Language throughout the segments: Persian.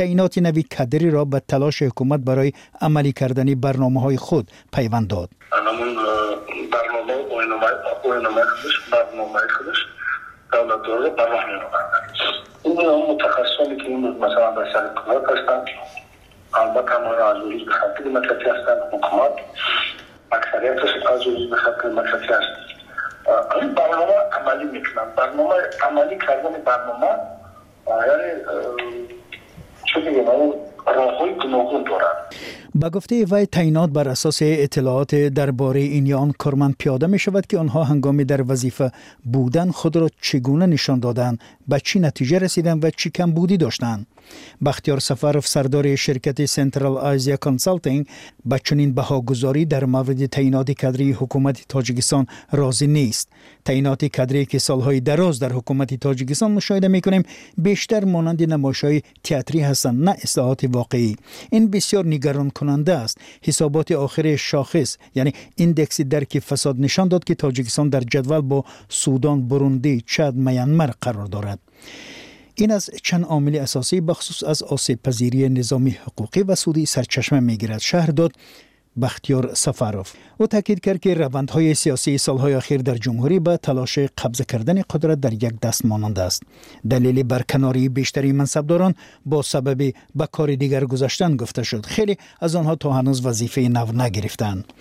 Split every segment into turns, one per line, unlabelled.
تعیینات نوی کدری را به تلاش حکومت برای عملی کردن برنامه های خود پیوند داد
برنامه این متخصصانی که این مثلا در سر کار هستند البته همه از به خط مدرسه هستند حکومت اکثریت از به خط مدرسه هست این برنامه عملی میکنن برنامه عملی کردن برنامه یعنی
با گفته وی تعینات بر اساس اطلاعات درباره این یا آن کارمند پیاده می شود که آنها هنگامی در وظیفه بودن خود را چگونه نشان دادند به چی نتیجه رسیدن و چی کم بودی داشتند. بختیار سفرف سردار شرکت سنترال آزیا کنسالتینگ به چنین بهاگذاری در مورد تعینات کدری حکومت تاجیکستان راضی نیست تعینات کدری که سالهای دراز در حکومت تاجیکستان مشاهده می کنیم بیشتر مانند نمایش‌های تئاتری هستند نه اصلاحات واقعی این بسیار نگران کننده است حسابات آخر شاخص یعنی ایندکس درک فساد نشان داد که تاجیکستان در جدول با سودان بروندی چاد میانمار قرار دارد این از چند عامل اساسی بخصوص از آسیب پذیری نظامی حقوقی و سودی سرچشمه می‌گیرد. شهر داد بختیار سفاروف او تاکید کرد که روندهای سیاسی سالهای اخیر در جمهوری به تلاش قبض کردن قدرت در یک دست مانند است. دلیل برکناری بیشتری منصبداران با سبب به کار دیگر گذاشتن گفته شد. خیلی از آنها تا هنوز وظیفه نو نگرفتند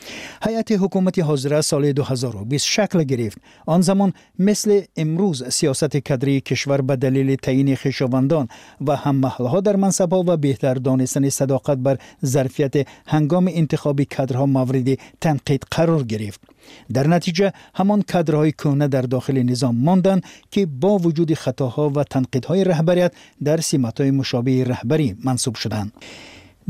هیئت حکومت حاضره سال 2020 شکل گرفت. آن زمان مثل امروز سیاست کدری کشور به دلیل تعیین خویشاوندان و هم محلها در منصبها و بهتر دانستن صداقت بر ظرفیت هنگام انتخاب کادرها مورد تنقید قرار گرفت. در نتیجه همان کادرهای کهنه در داخل نظام ماندند که با وجود خطاها و تنقیدهای رهبریت در سمت‌های مشابه رهبری منصوب شدند.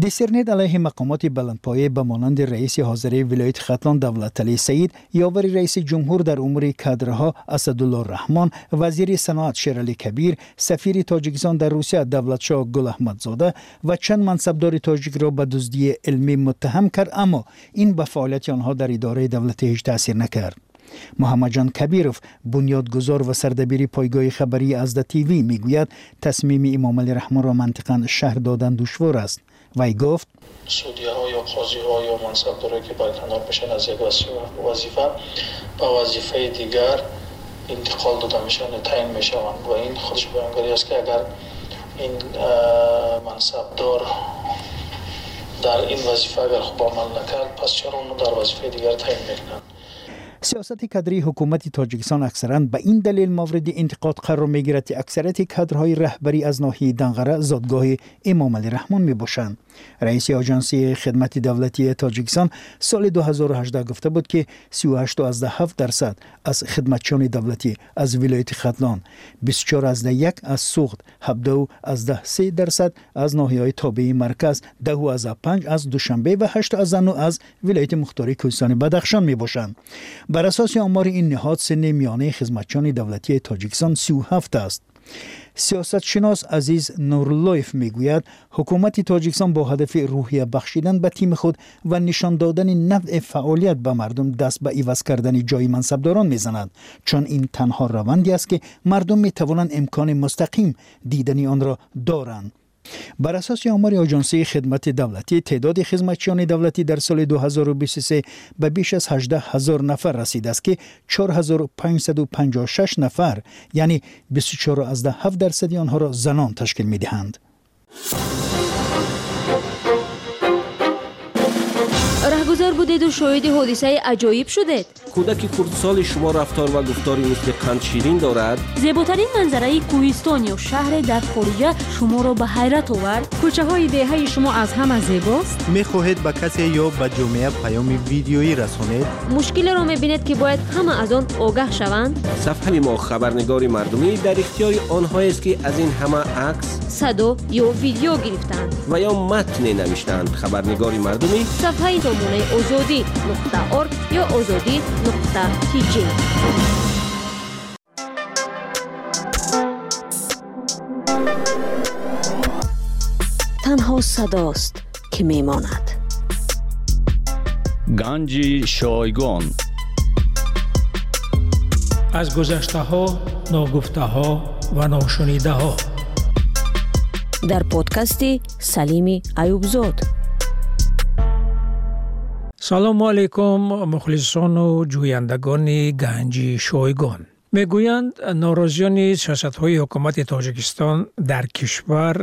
десернед алайҳи мақомоти баландпоя ба монанди раиси ҳозираи вилояти хатлон давлаталӣ саид ёвари раиси ҷумҳур дар умури кадрҳо асадулло раҳмон вазири саноат шералӣ кабир сафири тоҷикистон дар русия давлатшоҳ гулаҳмадзода ва чанд мансабдори тоҷикро ба дуздии илмӣ муттаҳам кард аммо ин ба фаъолияти онҳо дар идораи давлатӣ ҳеҷ таъсир накард. Муҳаммадҷон кабиров бунёдгузор ва сардабири пойгоҳи хабарии азда тв мегӯяд тасмими имомалӣ раҳмонро мантиқан шаҳр додан душвор аст وی گفت
سودیه ها یا قاضی ها یا منصبدارایی که برکنار بشن از یک وظیفه به وظیفه دیگر انتقال داده میشن تعیین می‌شوند. و این خودش بیانگاری است که اگر این منصبدار در این وظیفه اگر خوب عمل نکرد پس چرا اونو در وظیفه دیگر تعیین می‌کنند
سیاست کادری حکومت تاجیکستان اکثرا به این دلیل مورد انتقاد قرار می گیرد که اکثریت کادرهای رهبری از ناحیه دنغره زادگاه امام علی رحمان می باشند رئیس آژانسی خدمت دولتی تاجیکستان سال 2018 گفته بود که 38.7 درصد از خدمتچیان دولتی از ولایت ختلان 24 از یک از سوخت 17 از 3 درصد از ناحیه های مرکز 10 از 5 از دوشنبه و 8 از 9 از ولایت مختاری کوهستان بدخشان می باشند بر اساس آمار این نهاد سن میانه خدمتچیان دولتی تاجیکستان 37 است. سیاست شناس عزیز نورلویف می‌گوید حکومت تاجیکستان با هدف روحیه بخشیدن به تیم خود و نشان دادن نوع فعالیت به مردم دست به ایواز کردن جای منصبداران می‌زند. چون این تنها روندی است که مردم می توانند امکان مستقیم دیدنی آن را دارند. بر اساس آمار آژانسی خدمت دولتی تعداد خدمتچیان دولتی در سال 2023 به بیش از 18 هزار نفر رسیده است که 4556 نفر یعنی 24 از 7 درصد آنها را زنان تشکیل می دهند.
رهگذار بودید و شاهد حادثه عجایب شدید
کودک کردسال شما رفتار و گفتاری مثل قند شیرین دارد؟
زیباترین منظره کوهستان یا شهر در خارجه شما را به حیرت آورد.
کوچه های دهه شما از همه زیباست.
می‌خواهید به کسی یا به جامعه پیام ویدیویی رسانید؟
مشکل را می‌بینید که باید همه از آن آگاه شوند.
صفحه ما خبرنگاری مردمی در اختیار آنها است که از این همه عکس
صدا یا ویدیو گرفتند. омонаи озодӣ орг ё озодӣ тж танҳо
садост ки
мемонад. Ганҷи шойгон. Аз гузаштаҳо ногуфтаҳо ва ношунидаҳо дар подкасти салими аюбзод
سلام علیکم مخلصان و جویندگان گنج شایگان. Мегӯянд норозиёни сиёсатҳои ҳукумати тоҷикистон дар кишвар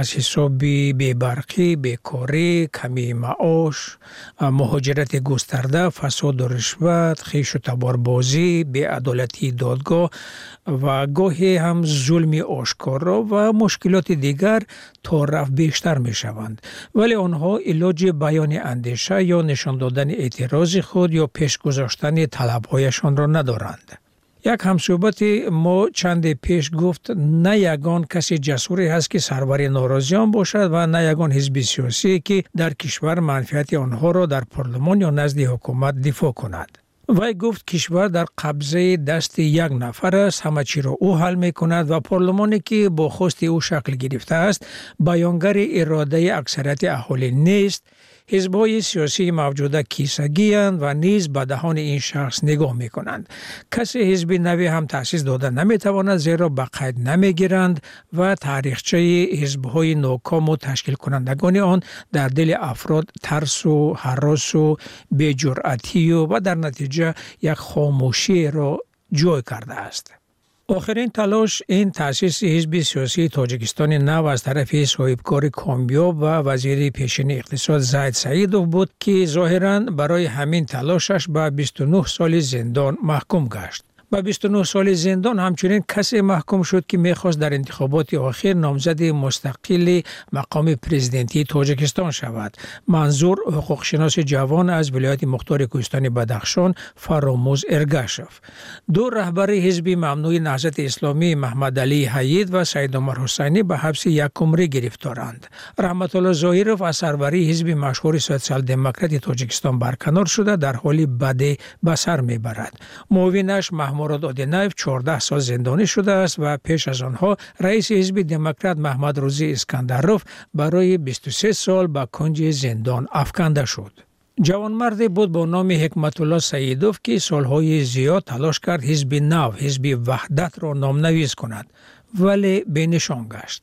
аз ҳисоби бебарқӣ бекорӣ камии маош муҳоҷирати густарда фасоду ришват хишу таборбозӣ беадолатии додгоҳ ва гоҳе ҳам зулми ошкоро ва мушкилоти дигар то рафт бештар мешаванд. Вале онҳо илоҷи баёни андеша ё нишон додани эътирози худ ё пешгузоштани талабҳояшонро надоранд як ҳамсӯҳбати мо чанде пеш гуфт на ягон касе ҷасуре ҳаст ки сарвари норозиён бошад ва на ягон ҳизби сиёсие ки дар кишвар манфиати онҳоро дар парлумон ё назди ҳукумат дифоъ кунад. Вай гуфт кишвар дар қабзаи дасти як нафар аст ҳама чиро ӯ ҳал мекунад ва парлумоне ки бо хости ӯ шакл гирифтааст баёнгари иродаи аксарияти аҳолӣ нест ҳизбҳои сиёсии мавҷуда кисагиянд ва низ ба таҳони ин шахс нигоҳ мекунанд. Касе ҳизби наве ҳам таъсис дода наметавонад зеро ба қайд намегиранд ва таърихчаи ҳизбҳои нокому ташкилкунандагони он дар дили афрод тарсу ҳаросу беҷуръатию ва дар натиҷа як хомӯшиеро ҷой кардааст آخرین تلاش این تأسیس حزب سیاسی تاجیکستان نو از طرف صاحبکار کامیاب و وزیر پیشین اقتصاد زید سعیدوف بود که ظاهرا برای همین تلاشش به 29 سال زندان محکوم گشت. به 29 سال زندان همچنین کسی محکوم شد که می‌خواست در انتخابات آخر نامزد مستقل مقام پرزیدنتی تاجکستان شود. منظور حقوقشناس جوان از ولایت مختار کوهستان بدخشان فراموز ارگشف دو رهبر حزب ممنوع نهضت اسلامی محمد علی حید و سید عمر حسینی به حبس یک عمری گرفتارند. رحمت الله ظاهیروف از سروری حزب مشهور سوسیال دموکرات تاجکستان برکنار شده در حالی بده به سر می‌برد. معاونش محمود مرادادینایف 14 سال زندانی شده است و پیش از آنها رئیس حزب دموکرات محمد روزی اسکندروف برای 23 سال به کنج زندان افکنده شد. جوانمرد بود با نام حکمت الله سیدوف که سالهای زیاد تلاش کرد حزب نو حزب وحدت را نامنویس کند ولی بینشان گشت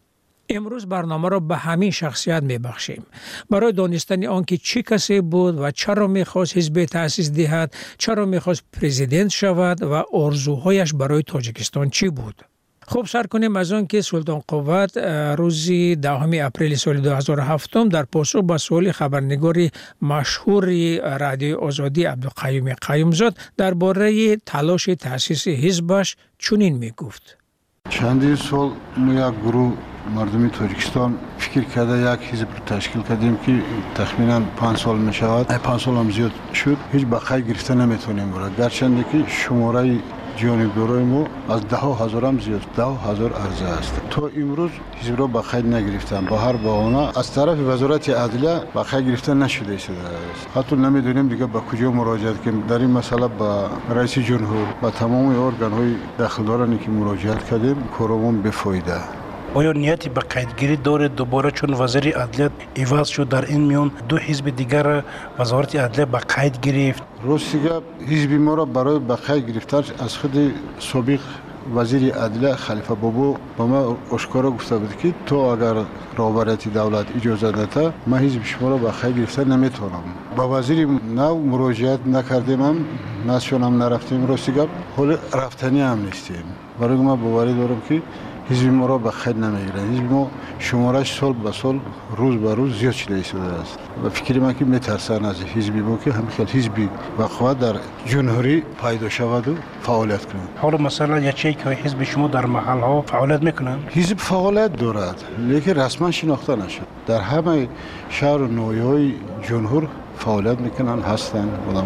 امروز برنامه را به همین شخصیت می بخشیم. برای دانستن آنکه چی کسی بود و چرا می خواست حزب تأسیس دهد چرا می خواست پریزیدنت شود و ارزوهایش برای تاجیکستان چی بود خوب سر کنیم از آن که سلطان قوت روزی دهم اپریل سال 2007 در پاسخ به سوال خبرنگاری مشهور رادیو آزادی عبدالقیوم قیومزاد درباره تلاش تأسیس حزبش چنین می گفت
چندین سال ما یک گروه مردمی تاجیکستان فکر کرده یک حزب رو تشکیل کردیم که تخمینا 5 سال می شود پنج سال هم زیاد شد. هیچ بقای گرفته نمی‌تونیم برای. گرچند که شماره جانب دارای ما از ده هزار هم زیاد. ده هزار عرضه است. تا امروز حزب رو به نگرفتن. با هر بهانه از طرف وزارت عدلیه به گرفته نشده است. حتی نمی‌دونیم دیگه به کجا مراجعه کنیم. در این مسئله به رئیس جمهور به تمام ارگان های دخلدارانی که
مراجعه کردیم کارمون بفایده. آیا نیتی به قیدگیری داره دوباره چون وزیر عدلیت عوض شد در این میان دو حزب دیگر وزارت
عدلیت به قید گرفت؟ روسی گپ حزب ما را برای به قید گرفتن از خود سابق وزیر عدلیه خلیفه بابو به ما آشکارا گفته بود که تو اگر رهبریت دولت اجازه نده ما حزب شما را به خیر گرفته نمی‌تونم. با وزیر نو مراجعت نکردیم هم نزدشون هم نرفتیم روسی گپ حال رفتنی هم نیستیم. برای ما باوری دارم که حزب ما را به خیر نمی‌گیرند حزب ما شمارش سال به سال روز به روز زیاد شده ایستاده است. و فکر من که میترسند از حزب
ما که هم خیلی حزب بقوت در جمهوری پیدا
شود و فعالیت کنند حالا مثلا یکی که حزب شما در محل ها فعالیت
می‌کنند
حزب فعالیت دارد لیکن رسما شناخته نشد. در همه شهر و نویای جمهور می‌کنن هستن آدم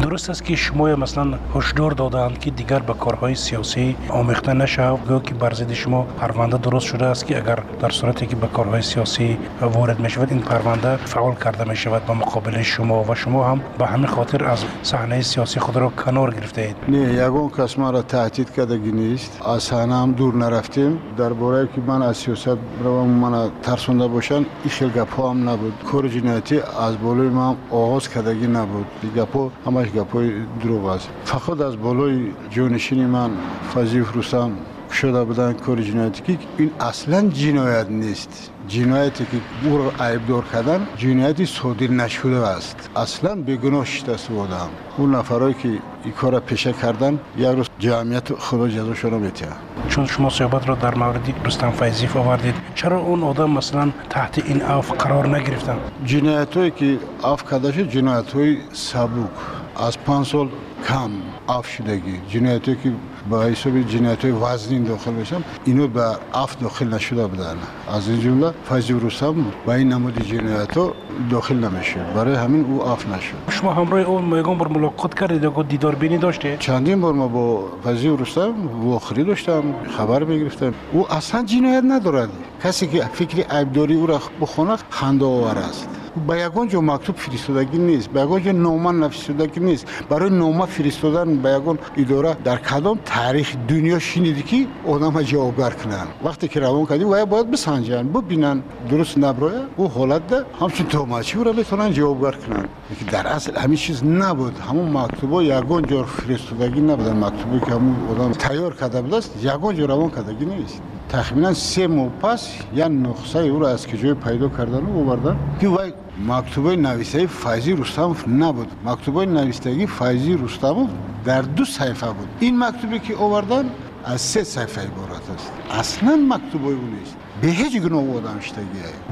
درست است که شما مثلا هشدار دادند که دیگر به کارهای سیاسی آمیخته نشود. گویا که بر ضد شما پرونده درست شده است که اگر در صورتی که به کارهای سیاسی وارد می شود این پرونده فعال کرده می شود به مقابل شما و شما هم به همین خاطر از صحنه سیاسی خود را کنار گرفته اید.
نه یگون کس ما را تهدید کردگی نیست. از صحنه هم دور نرفتیم. در باره که من از سیاست روم من ترسونده باشن این خیلی گپ هم نبود. کار جنایتی از بالای ما آغاز کردگی نبود. گپ همش گپای دروغ است. فقط از بالای جانشین من فضیف رستم شده بودن کار جنایتی که این اصلا جنایت نیست. جنایتی که او را عیبدار کردن جنایتی صادر نشده است. اصلا بگناه شده بودم اون نفرایی که این کار پیشه کردن یک روز جمعیت خدا جزاشون رو میتیه
چون شما صحبت را در مورد رستم فیضیف آوردید چرا اون آدم مثلا تحت این عفو قرار نگرفتن؟
جنایت هایی که عفو کرده شد جنایت های سبوک از پنج سال کم عفو شدگی جنایت که با حساب جنایت های وزنین داخل بشم اینو به عفو داخل نشده بودن. از این جمله فیضی رستم با این نمود جنایت ها داخل نمیشه. برای همین او عفو نشد.
شما همراه اون یگان بار ملاقات کردید یا دیدار بینی داشته
چندین بار ما با فیضی رستم واخری داشتم خبر می‌گرفتم. او اصلا جنایت ندارد. کسی که فکر عیبداری او را بخونه خنده آور است. به مکتوب فرستادگی نیست به یگان جا نامه نفرستادگی نیست برای نامه فرستادن به اداره در کدام تاریخ دنیا شنیدی که آدم جوابگر کنن وقتی که روان کردی و باید بسنجن ببینن درست نبرای او حالت ده همچون توماچی را بتونن جوابگر کنن در اصل همین چیز نبود همون مکتوبا یگان جا فرستادگی نبودن مکتوبی که همون آدم تیار کرده بود است یگان جا روان کردگی نیست تخمینا سه ماه پس یا نقصه او را از کجای پیدا کردن و آوردن. که وای مکتوبه نویسه فایزی رستموف نبود. مکتوبه نویسندگی فایزی رستموف در دو صفحه بود. این مکتوبی که آوردن از سه صفحه عبارت است. اصلا مکتوبه او نیست. به هیچ گناه آدم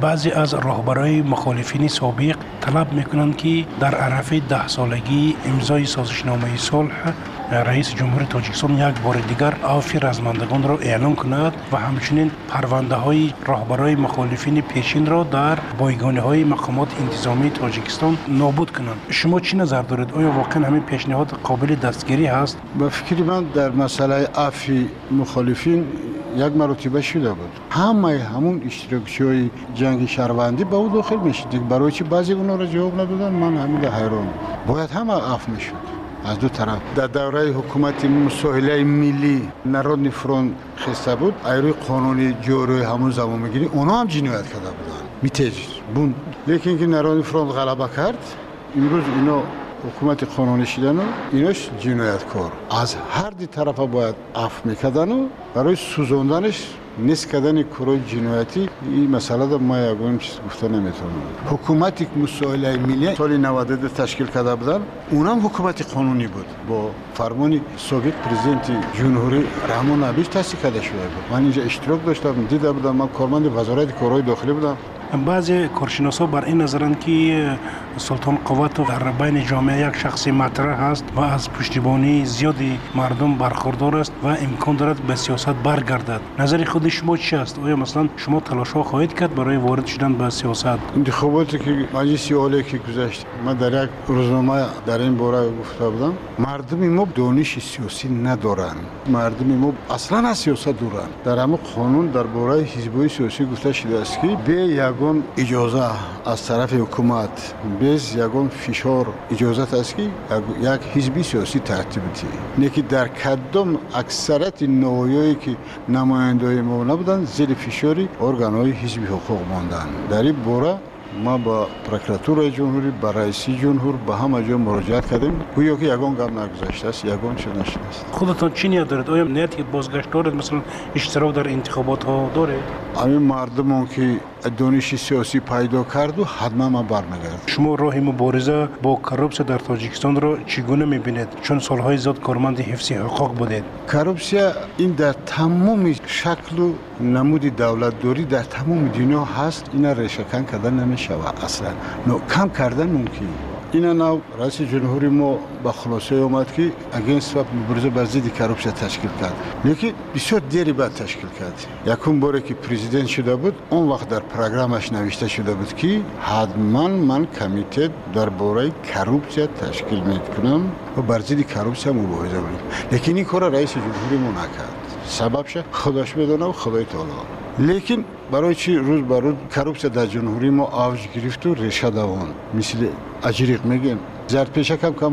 بعضی از راهبرای مخالفین سابق طلب می‌کنند که در عرف ده سالگی امضای سازشنامه صلح رئیس جمهور تاجیکستان یک بار دیگر عفو رزمندگان را اعلام کند و همچنین پرونده های راهبرای مخالفین پیشین را در بایگانه های مقامات انتظامی تاجیکستان نابود کنند. شما چی نظر دارید؟ آیا واقعا همین پیشنهاد قابل دستگیری هست؟
به فکر من در مسئله عفو مخالفین یک مرتبه شده بود. همه همون اشتراکچی های جنگ شهروندی به او داخل می‌شد. برای چی بعضی اونا را جواب ندادن؟ من همین حیران. باید همه عفو می‌شد. از دو طرف. در دوره حکومت مساهله ملی نرودنی فرون خسته بود. ایروی قانونی جوروی همون زمان می‌گیری اونا هم جنایت کرده بودن. میتیج بون لیکن که نرودنی فرون غلبه کرد امروز اینا حکومت قانونی شدن و ایناش جنایتکار. از هر دی طرف باید عفو می‌کردن و برای سوزوندنش نیست کردن کارهای جنایتی این مسئله در ما یگان چیز گفته نمی‌تونم. حکومتی که مسائل ملی سال 92 تشکیل کرده بودن اونم حکومت قانونی بود. با فرمان سابق پرزیدنت جمهوری رحمان نبیش تاسیس کرده شده بود. من اینجا اشتراک داشتم دیده بودم من کارمند وزارت کارهای داخلی بودم.
بعضی کارشناسا بر این نظرند که سلطان قوت در بین جامعه یک شخصی مطرح است و از پشتیبانی زیادی مردم برخوردار است و امکان دارد به سیاست برگردد. نظر خود شما چی است؟ آیا مثلا شما تلاش ها خواهید کرد برای وارد شدن به سیاست؟
انتخاباتی که مجلس عالی که گذشت ما در یک روزنامه در این باره گفته بودم مردم ما دانش سیاسی ندارند مردم ما اصلا از سیاست دورند در همه قانون در باره حزب سیاسی گفته شده است که به یگان اجازه از طرف حکومت без ягон фишор иҷозат аст ки як ҳизби сиёсӣ тартиб диҳ не ки дар кадом аксарияти ноҳоие ки намояндаҳои мо набуданд зери фишори органҳои ҳизби ҳуқуқ монданд дар ин бора ما با پروکراتور جمهوری با رئیس جمهور با همه جا مراجعت کردیم گویا که یگان گام نگذاشته است یگان چه نشده است
خودتان چی نیت دارید آیا نیت که بازگشت دارید مثلا اشتراک در انتخابات
دانش سیاسی پیدا کرد و حتما ما برمیگرد
شما راه مبارزه با کروپسیا در تاجیکستان را چگونه می‌بینید؟ چون سالهای زیاد کارمند حفظ حقوق بودید.
کروپسیا این در تمام شکل و نمود دولت دوری در تمام دنیا هست. اینا ریشهکن کردن نمی‌شود اصلا. نو کم کردن ممکن. اینا نو رئیس جمهوری ما با خلاصه اومد که اگینست و مبارزه بر ضد کروپسیا تشکیل کرد. لیکن بسیار دیری بعد تشکیل کرد. یکم باره که پرزیدنت شده بود اون وقت در پروگرامش نوشته شده بود که حتما من کمیته در باره کروپسیا تشکیل می‌کنم و بر ضد کروپسیا مبارزه کنم لیکن این کار رئیس جمهوری ما نکرد. سببش خودش بدونه و خدای تعالی. لیکن برای چی روز بر روز کروپسیا در جمهوری ما آوج گرفت و ریشه دوان؟ مثل اجریق میگیم زرد پیشک هم کم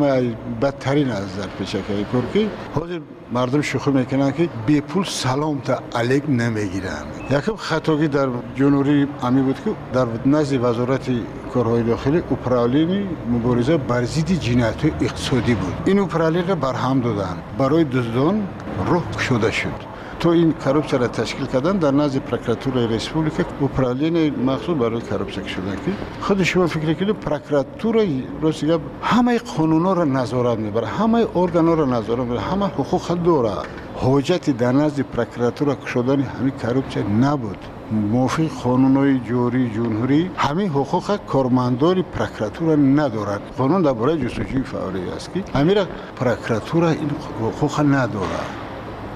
بدترین از زرد پیشک های که حاضر مردم شوخی می‌کنن که بی پول سلام تا علیک نمی‌گیرن. یکم خطاگی در جمهوری امی بود که در نزد وزارت کارهای داخلی اپرالین مبارزه بر ضد جنایت اقتصادی بود. این اپرالین را برهم دادن. برای دزدان روح شده شد. تو این کروپسیا را تشکیل کردن در نزد پروکراتور ریسپوبلیکا اپرالین مخصوص برای کروپسیا شدن که خود شما فکر کنید پروکراتور روسیه همه قانونا را نظارت می‌بره همه ارگانا را نظارت می‌بره همه حقوق داره حجت در نزد پروکراتور شدن همین کروپسیا نبود موافق قانونهای جوری جمهوری همین حقوق کارمندان پروکراتور ندارد قانون درباره جستجوی فوری است که همین پروکراتور این حقوق ندارد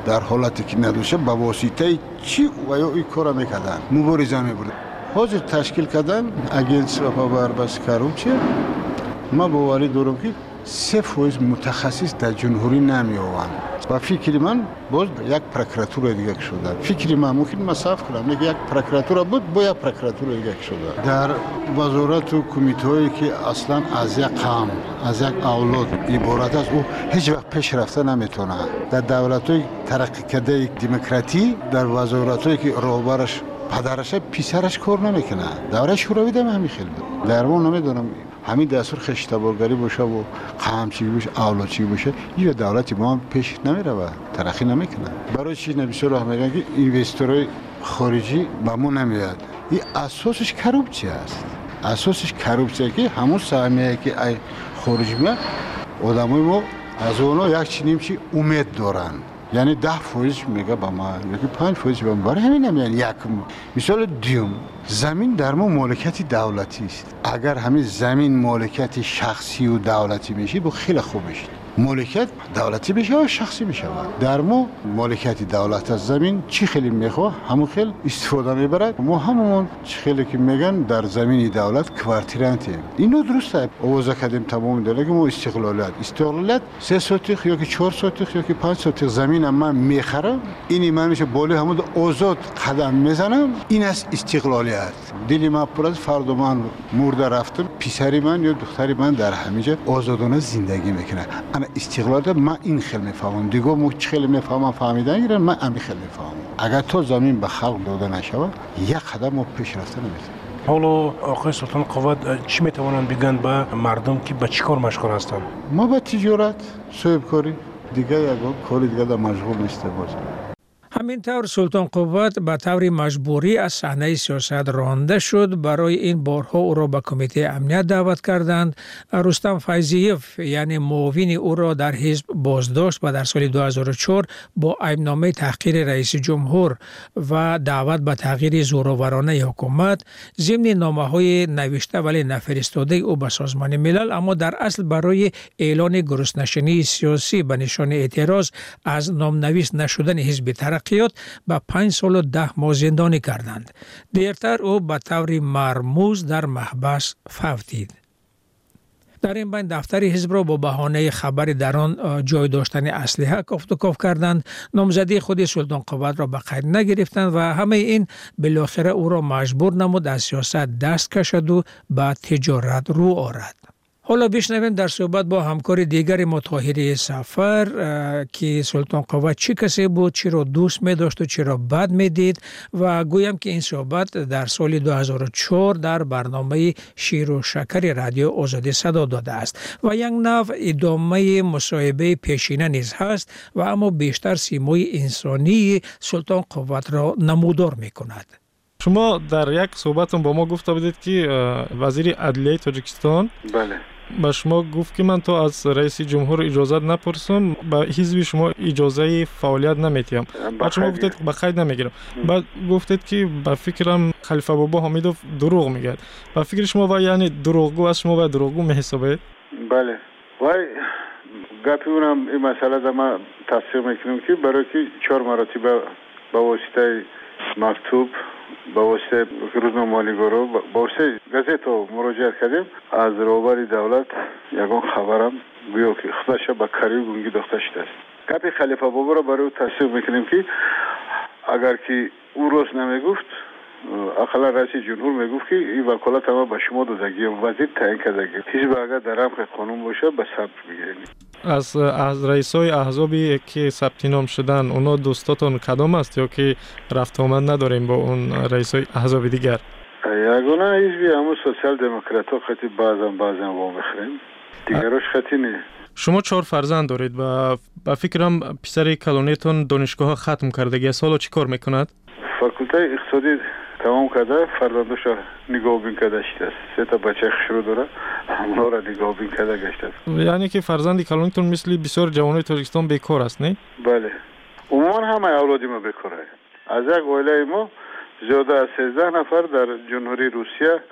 در حالتی که ندوشه به واسطه چی و یا این کار می‌کردن؟ مبارزه می‌برد. حاضر تشکیل کردن اگنس و پاور بس چه ما باوری دارم که سه فویز متخصص در جمهوری نمی آوند و فکر من باز یک پروکراتور دیگه شده. فکر من ممکن مصاف کنم. یک پروکراتور بود با یک پروکراتور دیگه شده. در وزارت و کمیته که اصلا از یک قام از یک اولاد عبارت است او هیچ وقت پیش رفته نمی‌تونه. در دولت های ترقی کرده دموکراتی در وزارت که روبرش پدرش پیسرش کار نمی‌کنه. دوره شوروی دم همین خیلی. در ما نمی‌دونم. همین دستور خشتبارگری باشه و قمچی باشه اولادچی باشه این دولتی ما پیش نمیره و ترقی نمی‌کنه برای چی نبیسه راه میگن که اینوستورهای خارجی به ما نمیاد این اساسش کروپچی است. اساسش کروپچی که همون سهمیه که خارج میاد آدمای ما از اونا یک چی امید دارن. یعنی ده فویز میگه با ما یکی پنج فویز با ما. برای همین هم یعنی یک مثال دیوم زمین در ما مالکیت دولتی است. اگر همین زمین مالکیت شخصی و دولتی میشه با خیلی خوب میشه مالکیت دولتی بشه و شخصی بشه در ما مالکیت دولت از زمین چی خیلی می‌خواه؟ همون خیلی استفاده می‌برد ما همون چی خیلی که میگن در زمین دولت کوارتیرانتی اینو درسته. اوضاع کردیم تمام دلگی ما استقلالیت استقلالیت سه سوتیخ یا که چهار سوتیخ یا که پنج سوتیخ زمین من می‌خرم. این من میشه بالی همون آزاد قدم می‌زنم. این است استقلالیت. دلی من پر از فرد من مرده رفتم. پیسری من یا دختری من در همینجا آزادانه زندگی می‌کنه. انا استقلال من این خیلی می‌فهمم دیگه مو خیلی می‌فهمم فهمیدن گیرن من امی خیلی می‌فهمم اگر تو زمین به خلق داده نشود یک قدم ما پیش رفته نمی‌تونیم
حالا آقای سلطان قوت چی می‌توانند بگن به مردم که به چی کار مشغول هستند؟
ما به تجارت صاحب کاری دیگه یک کار دیگه در مشغول نیسته باز.
همینطور سلطان قوت به طور مجبوری از صحنه سیاست رانده شد. برای این بارها او را به کمیته امنیت دعوت کردند رستم فیضیف یعنی معاون او را در حزب بازداشت و در سال 2004 با ایبنامه تحقیر رئیس جمهور و دعوت به تغییر زورآورانه حکومت ضمن نامه های نوشته ولی نفرستاده او به سازمان ملل اما در اصل برای اعلان گرسنشینی سیاسی به نشان اعتراض از نامنویس نشدن حزب ترقیات به پنج سال و ده ماه زندانی کردند. دیرتر او به طور مرموز در محبس فوتید. در این بین دفتر حزب را با بهانه خبر در آن جای داشتن اسلحه کفت و کاف کردند نامزدی خود سلطان قوت را به قید نگرفتند و همه این بالاخره او را مجبور نمود از سیاست دست کشد و به تجارت رو آرد حالا بشنویم در صحبت با همکار دیگر متاهری سفر که سلطان قوت چی کسی بود چی را دوست می داشت و چی را بد می دید و گویم که این صحبت در سال 2004 در برنامه شیر و شکر رادیو آزادی صدا داده است و یک نو ادامه مصاحبه پیشینه نیز هست و اما بیشتر سیموی انسانی سلطان قوت را نمودار می کند.
شما در یک صحبتون با ما گفته بودید که وزیر عدلیه تاجیکستان
بله
به شما گفت که من تو از رئیس جمهور اجازه نپرسم به حزب شما اجازه فعالیت نمیتیم بعد شما گفتید به قید نمی‌گیرم. بعد گفتید که به فکرم خلیفه بابا حمیدوف دروغ میگه. به فکر شما و یعنی دروغگو از شما و دروغگو میحسابید
بله. وای گپی اونم این مسئله در ما تصدیق می‌کنیم که برای که چهار مراتب با واسطه مکتوب با واسطه روزنامه مالیگورو با واسطه گازت مراجعه کردیم. از روبری دولت یگان خبرم گویا که خودش به کاری گونگی داخته شده است. گپی خلیفه بابا را برای تصدیق می‌کنیم که اگر که او روز نمی‌گفت اقلا رئیس جمهور می‌گفت که این وکالت ما به شما دادگی وزیر تعیین کردگی. حزب اگر در قانون باشه به
از از رئیس های احزابی که ثبت نام شدن اونا دوستاتون کدام است یا که رفت آمد نداریم با اون رئیس های احزاب دیگر؟
یگانه حزبی همون سوسیال دموکرات ها خطی بعضم بعضم با می‌خریم دیگرش خطی نه
شما چهار فرزند دارید و با فکرم پسر کلونیتون دانشگاه ختم کردگی سال چی کار می‌کند؟
فاکولته اقتصادی تمام کرده فرزندش نگاه بین کرده شده سه تا بچه خشرو داره همونا را نگاه بین کرده گشته
یعنی که فرزندی کلونتون مثل بسیار جوانای تاجیکستان بیکار است نه؟
بله. عموما همه اولادی ما بیکاره از یک اوله ما زیاده از 13 نفر در جمهوری روسیه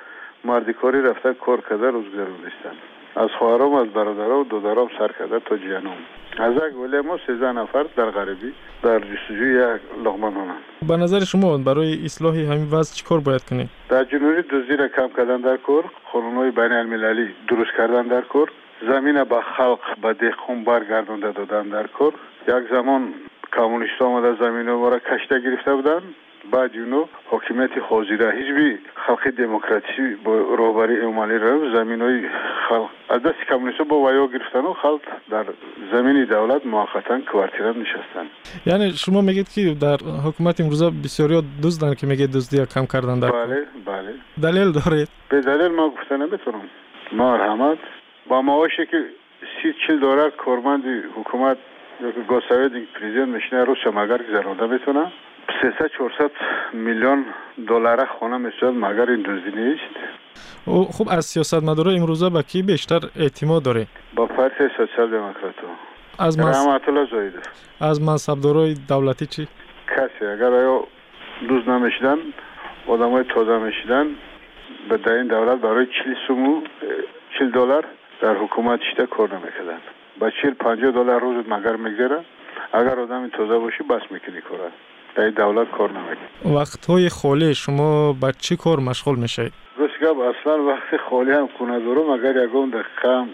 مردیکاری رفته کار کرده روزگار نیستند. از خواهرام از برادرام و دودرام سر کرده تا جیانم از یک ولی ما سیزده نفر در غریبی در جستجوی یک لغمان هنند
به نظر شما برای اصلاح همین وضع چیکار باید کنیم
در جنوبی دزدی را کم کردن در کور قانونهای بین المللی درست کردن در کور زمین به خلق به دهقان برگردانده دادن در کور. یک زمان کمونیست آمده زمین ما را کشته گرفته بودن. بعد اونو حاکمیت حاضره حزبی خلق دموکراسی با روبری امالی را زمین های خلق. از دست کمونیست با ویا گرفتن و در زمین دولت موقتا کوارتیرا نشستن.
یعنی شما میگید که در حکومت امروزه بسیاری دزدن که میگه دزدی کم کردن
بله بله.
دلیل دارید؟
به دلیل ما گفتن نمی‌تونم. مرحمت با معاشی که سی چل دلار کارمند حکومت یا که گوسوید پرزیدنت 300 400 میلیون دلار خانه می‌شد مگر این دزدی نیست؟
خب از سیاست مدارا امروزه به کی بیشتر اعتماد داره؟
با پارتی سوسیال دموکرات.
از
زایده
از منصبدارای دولتی چی؟
کسی اگر آیا دوز نمی‌شدن آدمای تازه می‌شدن به در این دولت برای 40 سومو 40 دلار در حکومت شده کار نمی‌کردن. با 40 50 دلار روز مگر میگذره؟ اگر آدم تازه باشی بس می‌کنی کار در دولت کار نمی‌کنه.
وقت های خالی شما با چی کار مشغول میشید
گفت اصلا وقت خالی هم کنه دارم. اگر یکم دقیقه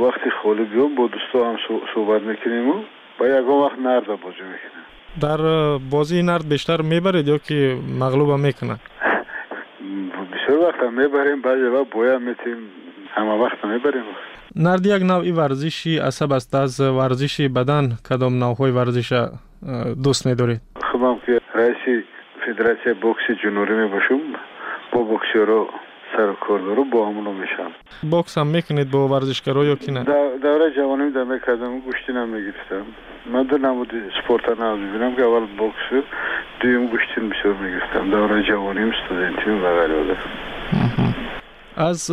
وقت خالی بیام با دوستا هم صحبت می‌کنیم و با یکم وقت نرد بازی می‌کنیم
در بازی نرد بیشتر می‌برید یا که مغلوب هم می‌کنه؟
بسیار وقت هم می‌بریم. بعضی وقت بویا میتیم همه وقت می‌بریم
نرد یک نوعی ورزشی عصب است. از ورزش بدن کدام نوعهای ورزش دوست میدارید؟
خودم که رئیس فدراسیون بوکس جنوبی می باشم. با بوکسیرو سر کار دارو با همونو میشم.
بوکس هم می‌کنید با ورزشکارا یا کی نه؟
دوره جوانی در می‌کردم گوشتی نمی‌گرفتم من در نمود سپورت نه ببینم که اول بوکس دویم گوشتی بسیار می‌گرفتم. دوره جوانیم استودنتی و غیره
از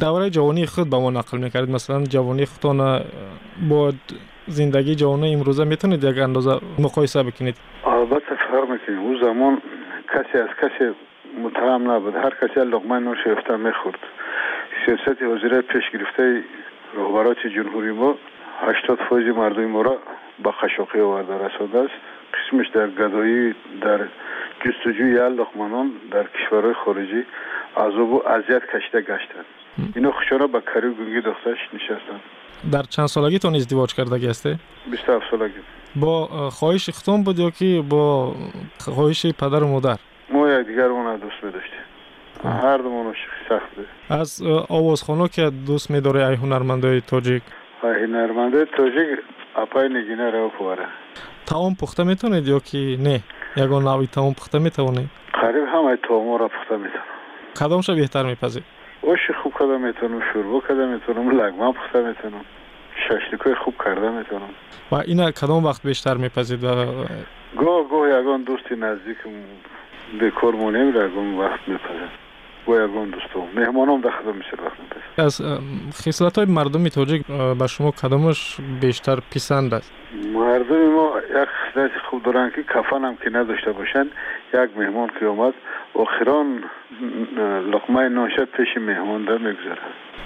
دوره جوانی خود به ما نقل می‌کردید. مثلا جوانی خودتان با زندگی جوانی امروزه می‌تونید یک اندازه مقایسه بکنید؟
البته فرق می‌کنید اون زمان کسی از کسی متهم نبود. هر کسی لقمه نوش می‌خورد. سیاست حاضره پیش گرفته رهبرات جمهوری ما 80 فوز مردم ما را با خشاقی آورده. رسانده است. قسمش در گدایی در جستجوی لقمانان در کشورهای خارجی عذاب و اذیت کشیده گشتند. اینا خوشانه به کاری گونگی دخترش نشستند
در چند سالگیتون ازدواج کرده هسته؟
27 سالگی.
با خواهش ختم بود یا که با خواهش پدر و مادر؟
ما یک دیگر اون دوست میداشتیم هر دومون سخت بود.
از آوازخانه که دوست میداره ای هنرمندای تاجیک؟
ای هنرمندای تاجیک اپای نگینه رو پواره.
تاون پخته می‌تونید یا که نه؟ یگان نوی تاون پخته می‌تونید
قریب همه تاون را پخته می‌تونم.
کدامش بهتر میپذید
اوش خوب کرده می‌تونم شوربا کرده می‌تونم لگمه پخته می‌تونم ششلیکای خوب کرده می‌تونم
و اینا کدام وقت بیشتر میپذید و
گاه گاه یگان دوستی نزدیکم بکار مونیم یگان وقت میپذید و یگان دوستم مهمانم در خدام میشه
از خصلت های مردم تاجیک به شما کدامش بیشتر پسند است
مردم ما یک خصلت خوب دارن که کفن هم که نداشته باشن یک مهمان که اومد آخران لقمه ناشد پیش مهمان در می‌گذاره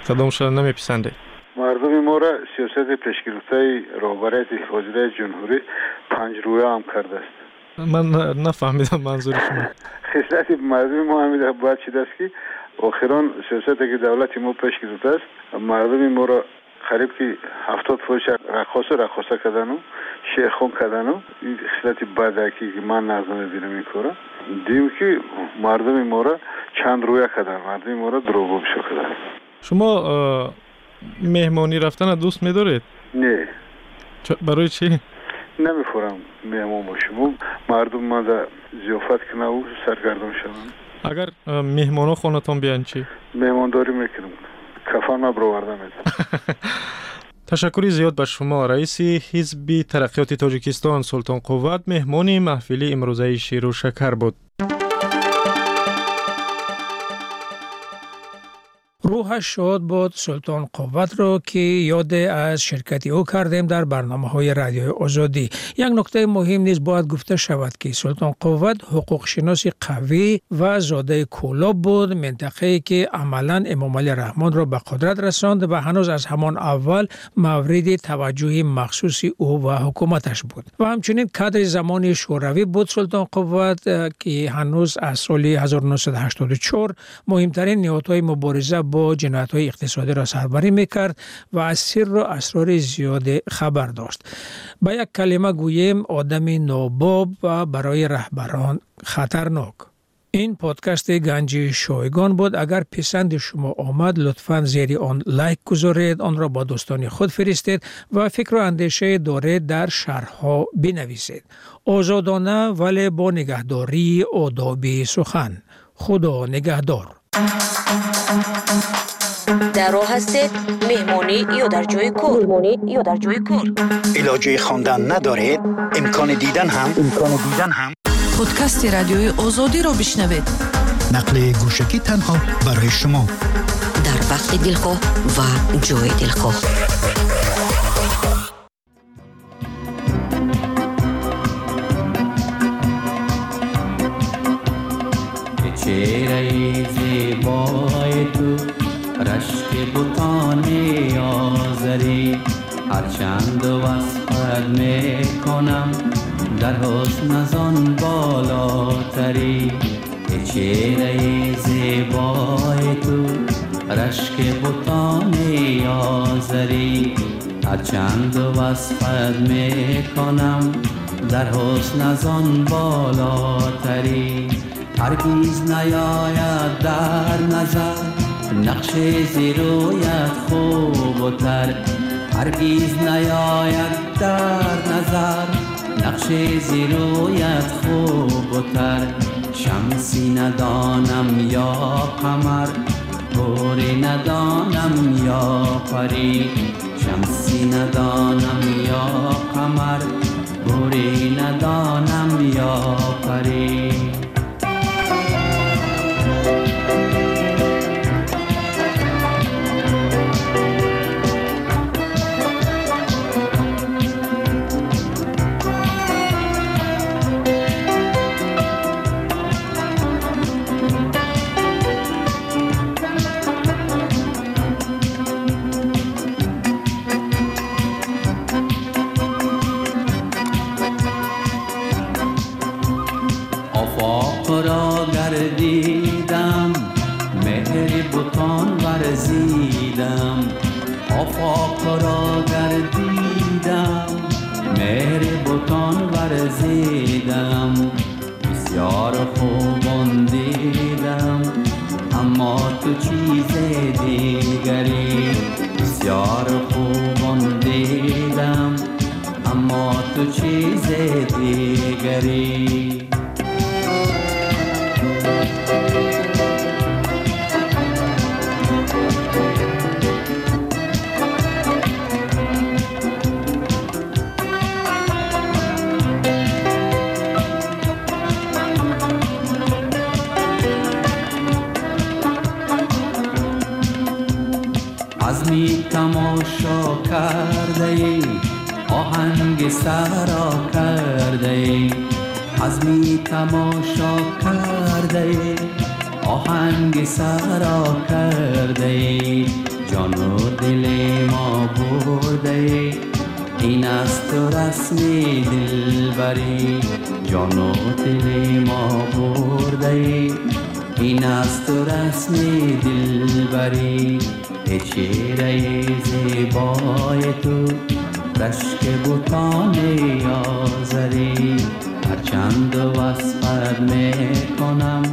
کدامشان نمیپسندید
مردم ما را سیاست پیشگرفته رهبریت وزیر جمهوری پنج رویه هم کرده است
من نفهمیدم منظور شما.
خصلت مردم ما همیده باید چیده است که آخران سیاست که دولت ما پیش گرفته است مردم ما را قریب که هفتاد فروش رقاص رقاصه کردن و شیخون کردن و این خصلت بدکی که من نظر می‌بینم این کارا. دیم که مردم ما را چند رویه کردن مردم ما را دروغ بشو کردن.
شما مهمانی رفتن دوست میدارید؟
نه.
برای چی؟
نمی‌خورم مهمان باشم مردم ما در زیافت کنه و سرگردان شدن.
اگر مهمان ها خونتان بیان چی؟
مهمانداری می‌کنم کفان ما برآورده میدم
تشکری زیاد به شما. رئیس حزب ترقیات تاجیکستان سلطان قوت مهمان محفلی امروزه شیر و شکر بود.
روحش شاد بود سلطان قوت را که یاد از شرکتی او کردیم در برنامه های رادیوی آزادی. یک نکته مهم نیز باید گفته شود که سلطان قوت حقوق شناسی قوی و زاده کولاب بود منطقه که عملا امام علی رحمان را به قدرت رساند و هنوز از همان اول مورد توجه مخصوصی او و حکومتش بود. و همچنین کادر زمان شوروی بود سلطان قوت که هنوز از سال 1984 مهمترین نهادهای مبارزه با جنایت های اقتصادی را سربری می‌کرد و از سر و اسرار زیاد خبر داشت. با یک کلمه گویم آدم ناباب و برای رهبران خطرناک. این پادکست گنجی شایگان بود. اگر پسند شما آمد لطفا زیر آن لایک گذارید آن را با دوستان خود فرستید و فکر و اندیشه دارید در شرحها بنویسید. آزادانه ولی با نگهداری آدابی سخن. خدا نگهدار.
در راه هستید. مهمانی یا در جای کور مهمانی یا در جای کور
علاجه خواندن ندارید امکان دیدن هم. امکان دیدن هم.
پادکست رادیوی آزادی را بشنوید.
نقل گوشکی تنها برای شما.
در وقت دلخواه و جای دلخواه.
چهره زیبای تو رشک بوتان آزری. هرچند وصفت می‌کنم در حسن ازان بالاتری. چهره زیبای تو رشک بوتان آزری. هرچند وصفت می‌کنم در حسن ازان بالاتری. هرگیز نیاید در نظر نقش زیرویت خوب و تر. هرگیز نیاید در نظر. نقش زیرویت خوب و تر. شمسی ندانم یا قمر. گوری ندانم یا پری شمسی ندانم یا قمر. گوری ندانم یا پری تماشا کرده ای آهنگ سرا کرده ای می تماشا کرده ای آهنگ سرا کرده ای جان و دل ما برده این است رسم دلبری. جان و دل ما برده این است رسم دلبری. ای چهره زیبای تو رشک بوتان آزری هرچند وصفت می‌کنم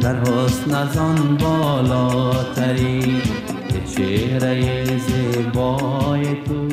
در حسن از آن بالاتری. چهره زیبای تو